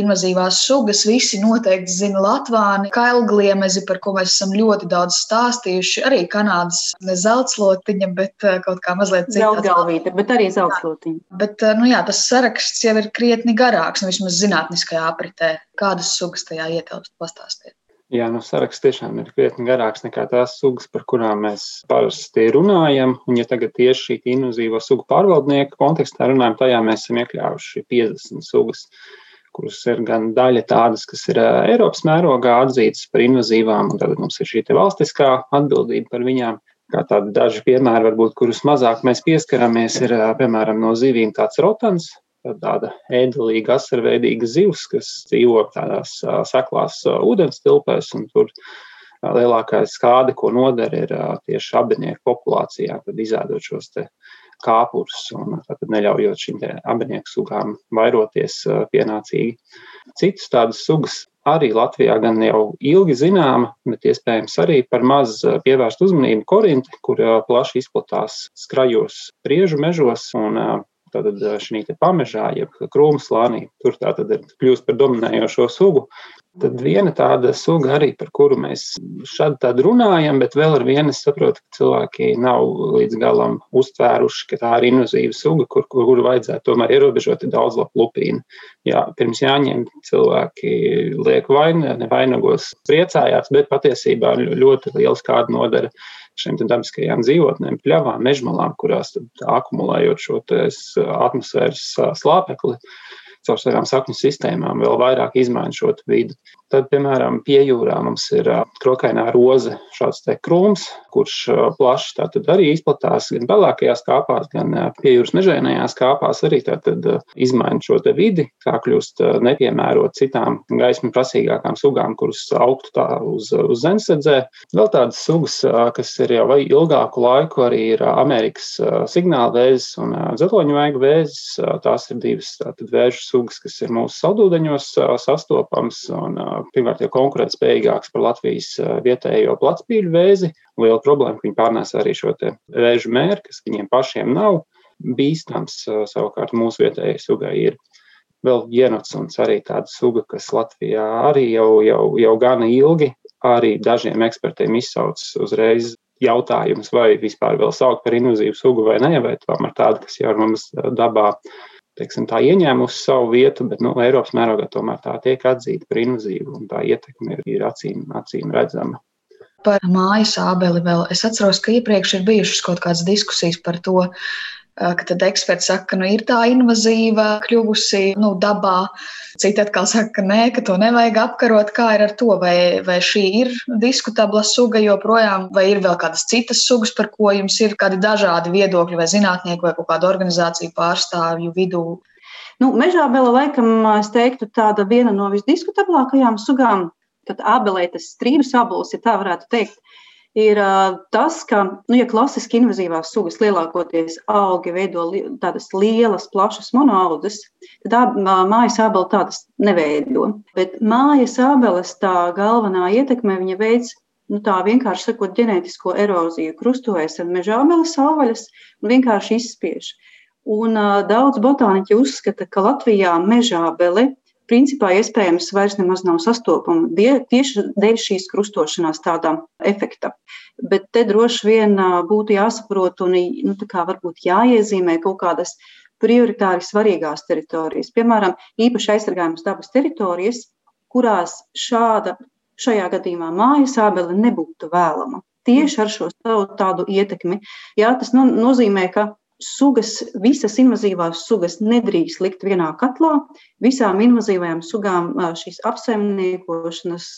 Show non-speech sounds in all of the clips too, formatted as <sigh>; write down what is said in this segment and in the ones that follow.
invazīvās sugas. Visi noteikti zina Latvāni, kailgliemezi, par ko mēs esam ļoti daudz stāstījuši. Arī Kanādas zeltslotiņa, bet eh, kaut kā mazliet cita. Zeltgalvīte, bet arī zeltslotiņa. Bet, eh, nu jā, tas saraksts jau ir krietni garāks, nu vismaz zinātniskajā apritē. Kādas sugas tajā ietilpst? Pastāstiet. Jā, nu, saraksts tiešām ir krietni garāks nekā tās sugas, par kurām mēs parasti runājam. Un, ja tagad tieši šī invazīvo sugu pārvaldnieka kontekstā runājam, tajā mēs esam iekļāvuši 50 sugas, kuras ir gan daļa tādas, kas ir Eiropas mērogā atzītas par invazīvām, un tad mums ir šī valstiskā atbildība par viņām. Kā tādi daži piemēri, varbūt, kurus mazāk mēs pieskaramies, ir piemēram no zivīm tāds rotans, tāda ēdelīga, asarveidīga zivs, kas dzīvo tādās seklās ūdens tilpēs, un tur lielākā skāde, ko nodara, ir tieši abinieku populācijā, kad izēdot šos te kāpurus un neļaujot šīm abinieku sugām vairoties pienācīgi. Citas tādas sugas arī Latvijā gan jau ilgi zināma, bet iespējams arī par maz pievērst uzmanību korinti, kur plaši izplatās skrajos priežu mežos un tātad šī pamežā, jeb krūmu slānī, tur tā tad ir kļūst par dominējošo sugu. Tad viena tāda suga arī, par kuru mēs šādi tādu runājam, bet vēl ar vienu es saprotu, ka cilvēki nav līdz galam uztvēruši, ka tā ir invazīva suga, kur, kur, kur vajadzētu tomēr ierobežot daudz lapu lupīnu. Jā, pirms jāņem cilvēki liek vaina, nevainagos priecājās, bet patiesībā ļoti liels kāda nodara šiem dabiskajām dzīvotnēm, pļavām, mežmalām, kurās akumulējot šo atmosfēras slāpekli caur savām sakņu sistēmām, vēl vairāk izmaina šo vidi. Tad, piemēram, pie jūrā mums ir krokainā roze, šāds te krūms, kurš plaši tātad arī izplatās gan pelēkajās kāpās, gan pie jūras mežainajās kāpās arī tātad izmaina šo te vidi, kā kļūst nepiemērot citām gaismu prasīgākām sugām, kuras augtu tā uz, uz zemesedzē. Vēl tādas sugas, kas ir jau ilgāku laiku, arī ir Amerikas signāla vēzis un dzeloņu vaigu vēzis. Tās ir divas tātad vēžu sugas, kas ir mūsu saldūdeņos sastopams un pirmkārt jau konkurētspējīgāks par Latvijas vietējo platspīļu vēzi. Liela problēma, ka viņi pārnēs arī šo vēžu mēru, kas viņiem pašiem nav bīstams. Savukārt mūsu vietējai sugai ir vēl genots, arī tāda suga, kas Latvijā arī jau, jau, jau gana ilgi, arī dažiem ekspertiem izsauc uzreiz jautājums, vai vispār vēl saukt par invazīvu sugu vai nē, vai tomēr tāda, kas jau mums dabā teiksim, tā ieņēmusi savu vietu, bet nu, Eiropas mērogā tomēr tā tiek atzīta par invazīvu un tā ietekme ir, ir acīm, acīm redzama. Par mājas ābeli vēl es atceros, ka iepriekš ir bijušas kaut kādas diskusijas par to, ka tad eksperti saka, ka nu, ir tā invazīva kļuvusi nu, dabā. Citi atkal saka, ka nē, ka to nevajag apkarot. Kā ir ar to? Vai, vai šī ir diskutabla suga joprojām, vai ir vēl kādas citas sugas, par ko jums ir kādi dažādi viedokļi, vai zinātnieku, vai kādu organizāciju pārstāvju vidū? Nu, mežā vēl laikam, es teiktu, tāda viena no visdiskutablākajām sugām. Tad abelē tas strīdus abols, ja tā varētu teikt ir tas, ka, nu, ja klasiski invazīvās sugas lielākoties augi veido li tādas lielas, plašas monoaudzes, tad mājas ābeli tādas neveido. Bet mājas ābeles tā galvenā ietekme viņa veids nu, tā vienkārši sakot, ģenētisko eroziju, krustojas ar meža abeles savvaļas un vienkārši izspiež. Un, uh, daudz botāniķi uzskata, ka Latvijā meža abele principā iespējams vairs nemaz nav sastopama tieši dēļ šīs krustošanās tādā efekta. Bet te droši vien būtu jāsaprot un nu, varbūt jāiezīmē kaut kādas prioritāri svarīgās teritorijas. Piemēram, īpaši aizsargājamas dabas teritorijas, kurās šāda, šajā gadījumā mājas ābele nebūtu vēlama. Tieši ar šo tādu ietekmi. Jā, tas nu, nozīmē, ka sugas, visas invazīvās sugas nedrīkst likt vienā katlā. Visām invazīvajām sugām šīs apsaimniekošanas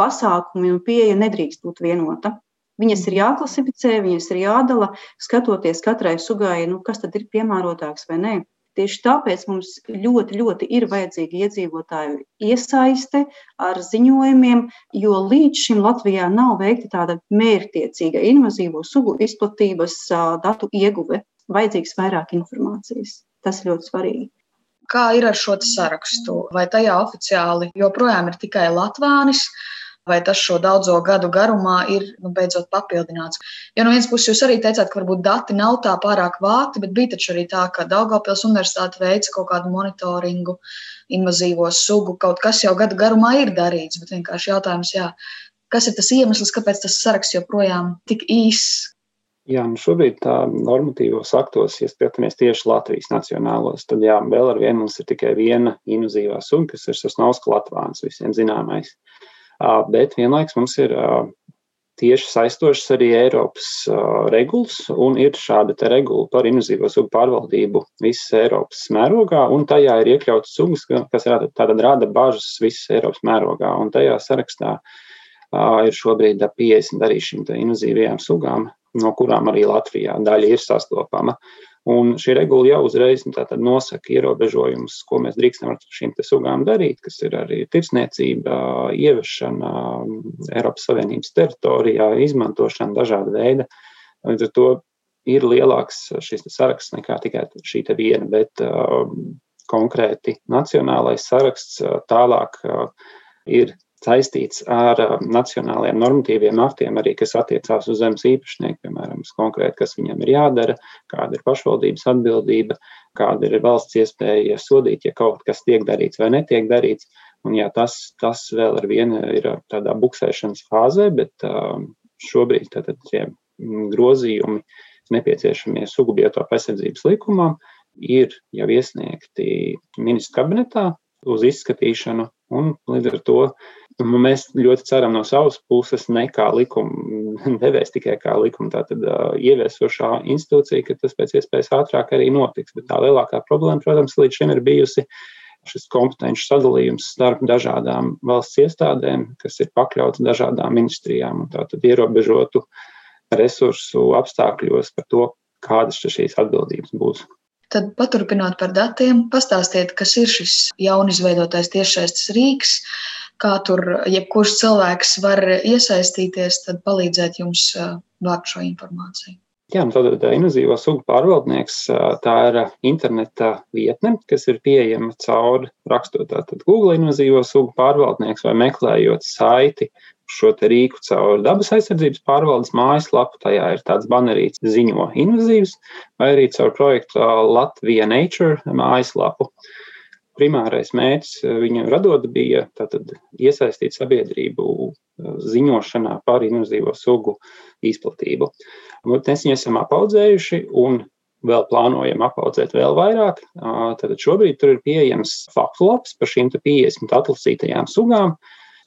pasākumi un pieeja nedrīkst būt vienota. Viņas ir jāklasificē, viņas ir jādala, skatoties katrai sugai, nu, kas tad ir piemērotāks vai nē. Tieši tāpēc mums ļoti, ļoti ir vajadzīga iedzīvotāju iesaiste ar ziņojumiem, jo līdz šim Latvijā nav veikta tāda mērķtiecīga invazīvo sugu izplatības datu ieguve. Vajadzīgs vairāk informācijas. Tas ļoti svarīgi. Kā ir ar šo sarakstu? Vai tajā oficiāli joprojām ir tikai Latvānis? Vai tas šo daudzo gadu garumā ir nu, beidzot papildināts. Jo no vienas puses jūs arī teicāt, ka varbūt dati nav tā pārāk vākti, bet bija taču arī tā, ka Daugopils universitāte veica kaut kādu monitoringu invazīvo sugu. Kaut kas jau gadu garumā ir darīts, bet vienkārši jautājums, jā, kas ir tas iemesls, kāpēc tas saraksts joprojām tik īss? Jā, nu šobrīd tā normatīvos aktos, ja skatāmies tieši Latvijas nacionālos, tad jā, vēl ar vienu mums ir tikai viena invazīvā suga, kas ir Sasnauskas latvāns, visiem zināmais. Bet vienlaiks mums ir tieši saistošas arī Eiropas regulas, un ir šāda te regula par invazīvo sugu pārvaldību visas Eiropas mērogā, un tajā ir iekļautas sugas, kas tātad rada bažas visas Eiropas mērogā, un tajā sarakstā ir šobrīd 50 arī šīm invazīvajām sugām no kurām arī Latvijā daļa ir sastopama. Un šī regula jau uzreiz nu, nosaka ierobežojumus, ko mēs drīkstam ar šīm sugām darīt, kas ir arī tirsniecība, ieviešana Eiropas Savienības teritorijā, izmantošana dažāda veida. Līdz ar to ir lielāks šis saraksts nekā tikai šī viena, bet uh, konkrēti nacionālais saraksts uh, tālāk uh, ir saistīts ar uh, nacionālajiem normatīviem aktiem, arī kas attiecās uz zemes īpašnieku, piemēram, konkrēti, kas viņam ir jādara, kāda ir pašvaldības atbildība, kāda ir valsts iespēja sodīt, ja kaut kas tiek darīts vai netiek darīts. Un, jā, tas, tas vēl ar vienu ir tādā buksēšanas fāzē, bet uh, šobrīd tātad, tie grozījumi nepieciešamie sugu biotopu aizsardzības likumam ir jau iesniegti ministru kabinetā uz izskatīšanu, un līdz ar to mēs ļoti ceram no savas puses, ne kā likuma <laughs> devējs, tikai kā likuma tātad, uh, ieviesošā institūcija, ka tas pēc iespējas ātrāk arī notiks. Bet tā lielākā problēma, protams, līdz šim ir bijusi šis kompetenci sadalījums starp dažādām valsts iestādēm, kas ir pakļauts dažādām ministrijām un tātad ierobežotu resursu apstākļos par to, kādas šīs atbildības būs. Tad paturpinot par datiem, pastāstiet, kas ir šis jaunizveidotais tiešsaistes rīks, kā tur jebkurš cilvēks var iesaistīties, tad palīdzēt jums vākt šo informāciju. Jā, nu tad invazīvo sugu pārvaldnieks tā ir interneta vietne, kas ir pieejama caur rakstot tātad Google invazīvo sugu pārvaldnieks vai meklējot saiti šo rīku caur dabas aizsardzības pārvaldes mājaslapu. Tajā ir tāds banerīts ziņo invazīvs vai arī caur projektu Latvija Nature mājaslapu. Primārais mērķis viņu radot bija tātad, iesaistīt sabiedrību ziņošanā par invazīvo sugu izplatību. Mēs viņu esam apaudzējuši un vēl plānojam apaudzēt vēl vairāk. Tad šobrīd tur ir pieejams faktu laps par šīm 50 atlasītajām sugām,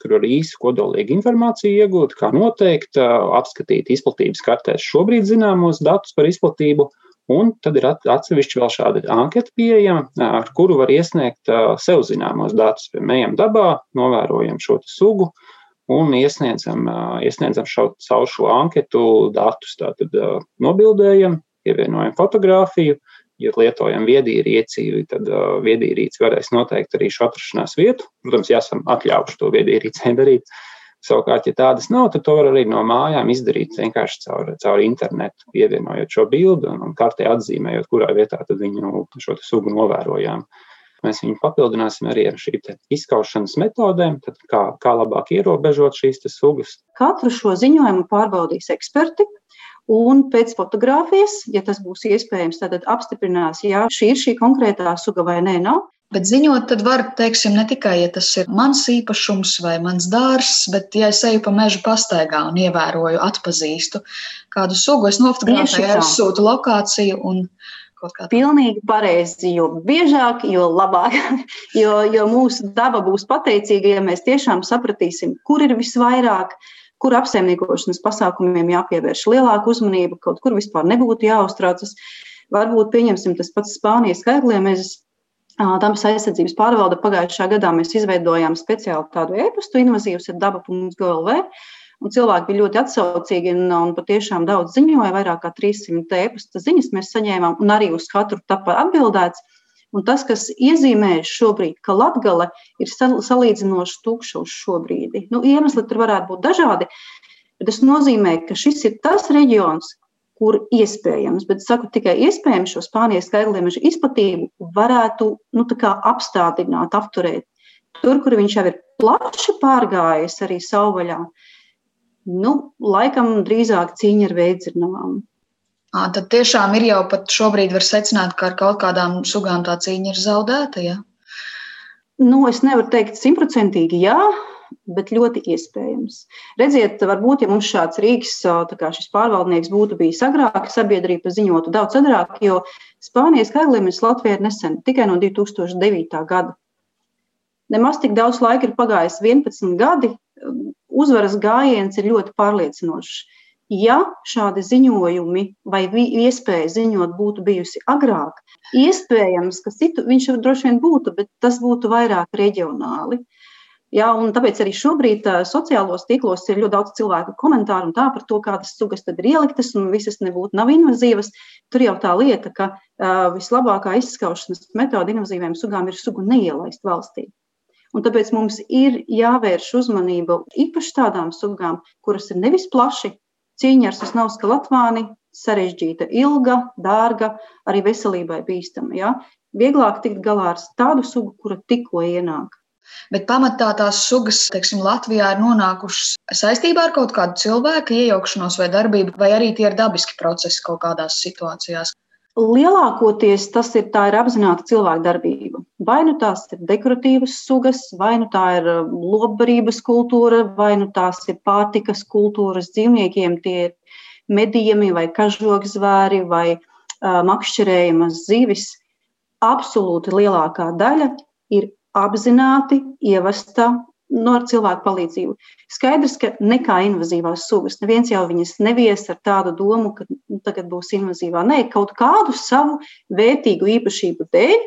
kur var īsi kodolīgu informāciju iegūt, kā noteikt, apskatīt izplatības kartēs šobrīd zināmos datus par izplatību Un tad ir atsevišķi vēl šāda anketa pieejama, ar kuru var iesniegt sev zināmos datus. Piemēram, dabā, novērojam šo sugu un iesniedzam, iesniedzam šo, caur šo anketu datus. Tātad nobildējam, pievienojam fotografiju, ja lietojam viedierīci, tad viedierīci varēs noteikt arī šo atrašanās vietu. Protams, ja esam atļaujuši to viedierīcei <laughs> darīt. Savukārt, ja tādas nav, tad to var arī no mājām izdarīt vienkārši caur, caur internetu, pievienojot šo bildi un, un kartē atzīmējot, kurā vietā viņu šo sugu novērojām. Mēs viņu papildināsim arī ar šīm izskaušanas metodēm, kā, kā labāk ierobežot šīs sugas. Katru šo ziņojumu pārbaudīs eksperti. Un pēc fotografijas, ja tas būs iespējams, tad apstiprinās, ja šī ir šī konkrētā suga vai nē, nav. Bet ziņot, tad var, teiksim, ne tikai, ja tas ir mans īpašums vai mans dārzs, bet, ja es eju pa mežu pastaigā un ievēroju, atpazīstu kādu sugu, es nofotografēju, sūtu lokāciju un kaut kā. Pilnīgi pareizi, jo biežāk, jo labāk, <laughs> jo, jo mūsu daba būs pateicīga, ja mēs tiešām sapratīsim, kur ir visvairāk, kur apsaimniekošanas pasākumiem jāpievērš lielāka uzmanība, kaut kur vispār nebūtu jāuztraucas. Varbūt pieņemsim tas pats Spānijas skaitliem. Mēs Dabas aizsardzības pārvalde pagājušā gadā mēs izveidojām speciālu tādu e-pastu invazīvs ar daba.gov. Un cilvēki bija ļoti atsaucīgi un, un patiešām daudz ziņoja, vairāk kā 300 e-pasta ziņas mēs saņēmām, un arī uz katru tapa atbildēts. Un tas, kas iezīmējas šobrīd, ka Latvija ir salīdzinoši tukša uz šo brīdi. Nu, iemesli tur varētu būt dažādi, bet tas nozīmē, ka šis ir tas reģions, kur iespējams, bet saku tikai iespējams šo Spānijas skaitliemeža izplatību varētu nu, apstādināt, apturēt. tur, kur viņš jau ir plaši pārgājis arī savvaļā, nu, laikam drīzāk cīņa ar veidzirnavām. Tad tiešām ir jau pat šobrīd var secināt, ka ar kaut kādām sugām tā cīņa ir zaudēta. Ja? Nu, es nevaru teikt simtprocentīgi jā, bet ļoti iespējams. Redziet, varbūt, ja mums šāds Rīgas kā šis pārvaldnieks būtu bijis agrāk, sabiedrība ziņotu daudz agrāk, jo Spānijas kailiemis Latvijā ir nesen, tikai no 2009. gada. Nemaz tik daudz laika ir pagājis, 11 gadi. Uzvaras gājiens ir ļoti pārliecinošs. Ja šādi ziņojumi vai iespēja ziņot būtu bijusi agrāk, iespējams, ka citu, viņš droši vien būtu, bet tas būtu vairāk reģionāli. Ja, tāpēc arī šobrīd uh, sociālos tīklos ir ļoti daudz cilvēku komentāru par to, kādas sugas ir ieliktas, un visas nebūtu nav invazīvas. Tur jau tā lieta, ka uh, vislabākā izskaušanas metode invazīviem sugām ir sugu neielaist valstī. Un tāpēc mums ir jāvērš uzmanība īpaši tādām sugām, kuras ir nevis plaši Cīņa ar sasnauska latvāni sarežģīta, ilga, dārga, arī veselībai bīstama. Ja? Vieglāk tikt galā ar tādu sugu, kura tikko ienāk. Bet pamatā tās sugas, teiksim, Latvijā ir nonākušas saistībā ar kaut kādu cilvēku iejaukšanos vai darbību, vai arī tie ir dabiski procesi kaut kādās situācijās. Lielākoties tas ir, ir apzināta cilvēka darbība. Vai nu tās ir dekoratīvas sugas, vai nu tā ir um, lobbarības kultūra, vai nu tās ir pārtikas kultūras dzīvniekiem, tie ir medījumi vai kažokzvēri vai uh, makšķerējamas zivis. Absolūti lielākā daļa ir apzināti ievesta no ar cilvēku palīdzību. Skaidrs, ka nekā invazīvās sugas. Neviens jau viņas nevies ar tādu domu, ka nu, tagad būs invazīvā. Nē, kaut kādu savu vērtīgu īpašību dēļ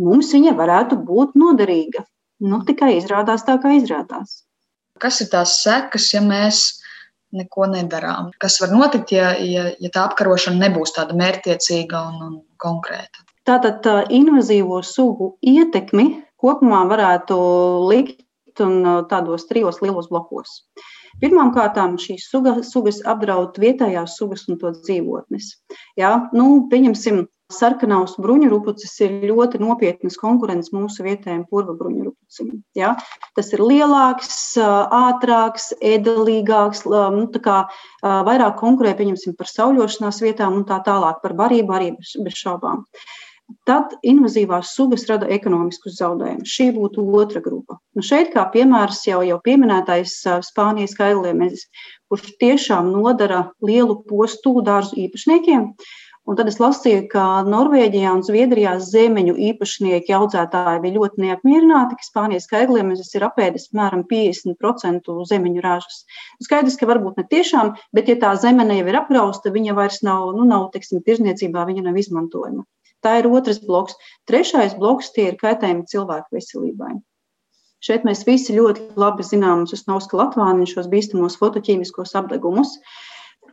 mums viņa varētu būt noderīga. Nu, tikai izrādās tā, kā izrādās. Kas ir tās sekas, ja mēs neko nedarām? Kas var notikt, ja, ja, ja tā apkarošana nebūs tāda mērķtiecīga un, un konkrēta? Tātad tā invazīvo sugu ietekmi kopumā varētu likt un uh, tādos trijos lielos blokos. Pirmkārt, šīs sugas, sugas apdraud vietējās sugas un to dzīvotnes. Jā, nu, pieņemsim, sarkanās bruņurupucis ir ļoti nopietnas konkurence mūsu vietējiem purva bruņurupucim. Ja? Tas ir lielāks, uh, ātrāks, ēdelīgāks, nu, kā, uh, vairāk konkurē par sauļošanās vietām un tā tālāk par barību arī bez, šaubām. Tad invazīvās sugas rada ekonomiskus zaudējumus. Šī būtu otra grupa. Nu šeit, kā piemērs, jau, jau pieminētais Spānijas kailiemes, kurš tiešām nodara lielu postu dārzu īpašniekiem. Un tad es lasīju, ka Norvēģijā un Zviedrijā zemeņu īpašnieki audzētāji bija ļoti neapmierināti, ka Spānijas kailiemes ir apēdis apmēram 50% zemeņu ražas. Skaidrs, ka varbūt ne tiešām, bet ja tā zemene jau ir aprausta, viņa vairs nav, nu, nav teiksim, tirzniecībā, viņa nav izmantojama. Tā ir otrs bloks. Trešais bloks tie ir kaitējumi cilvēku veselībai. Šeit mēs visi ļoti labi zinām Susnauska Latvāni šos bīstamos fotoķīmiskos apdegumus.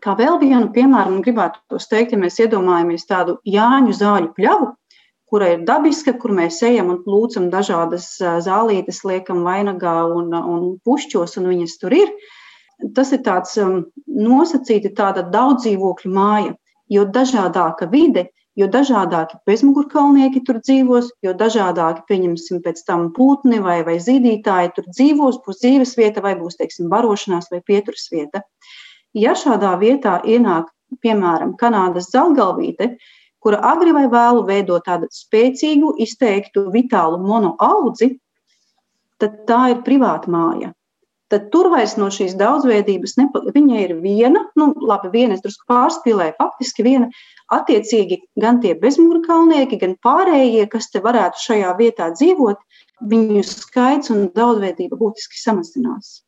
Kā vēl vienu piemēru, gribētu tos teikt, ja mēs iedomājamies tādu Jāņu zāļu pļavu, kura ir dabiska, kur mēs ejam un plūcam dažādas zālītes, liekam vainagā un, un pušķos, un viņas tur ir. Tas ir tāds nosacīti tāda daudz dzīvokļu māja, jo dažādāka vide, jo dažādāki bezmugurkalnieki tur dzīvos, jo dažādāki, pieņemsim, pēc tam pūtni vai, vai zīdītāji tur dzīvos, būs dzīves vieta vai būs, teiksim, barošanās vai pieturas vieta. Ja šādā vietā ienāk, piemēram, Kanādas zelgalvīte, kura agri vai vēlu veido tādu spēcīgu, izteiktu vitālu monoaudzi, tad tā ir privāta māja tad tur vairs no šīs daudzveidības nepaliek. Viņa ir viena, nu, labi, viena, es drusku pārspīlēju, faktiski viena. Attiecīgi, gan tie bezmugurkalnieki, gan pārējie, kas te varētu šajā vietā dzīvot, viņu skaits un daudzveidība būtiski samazinās.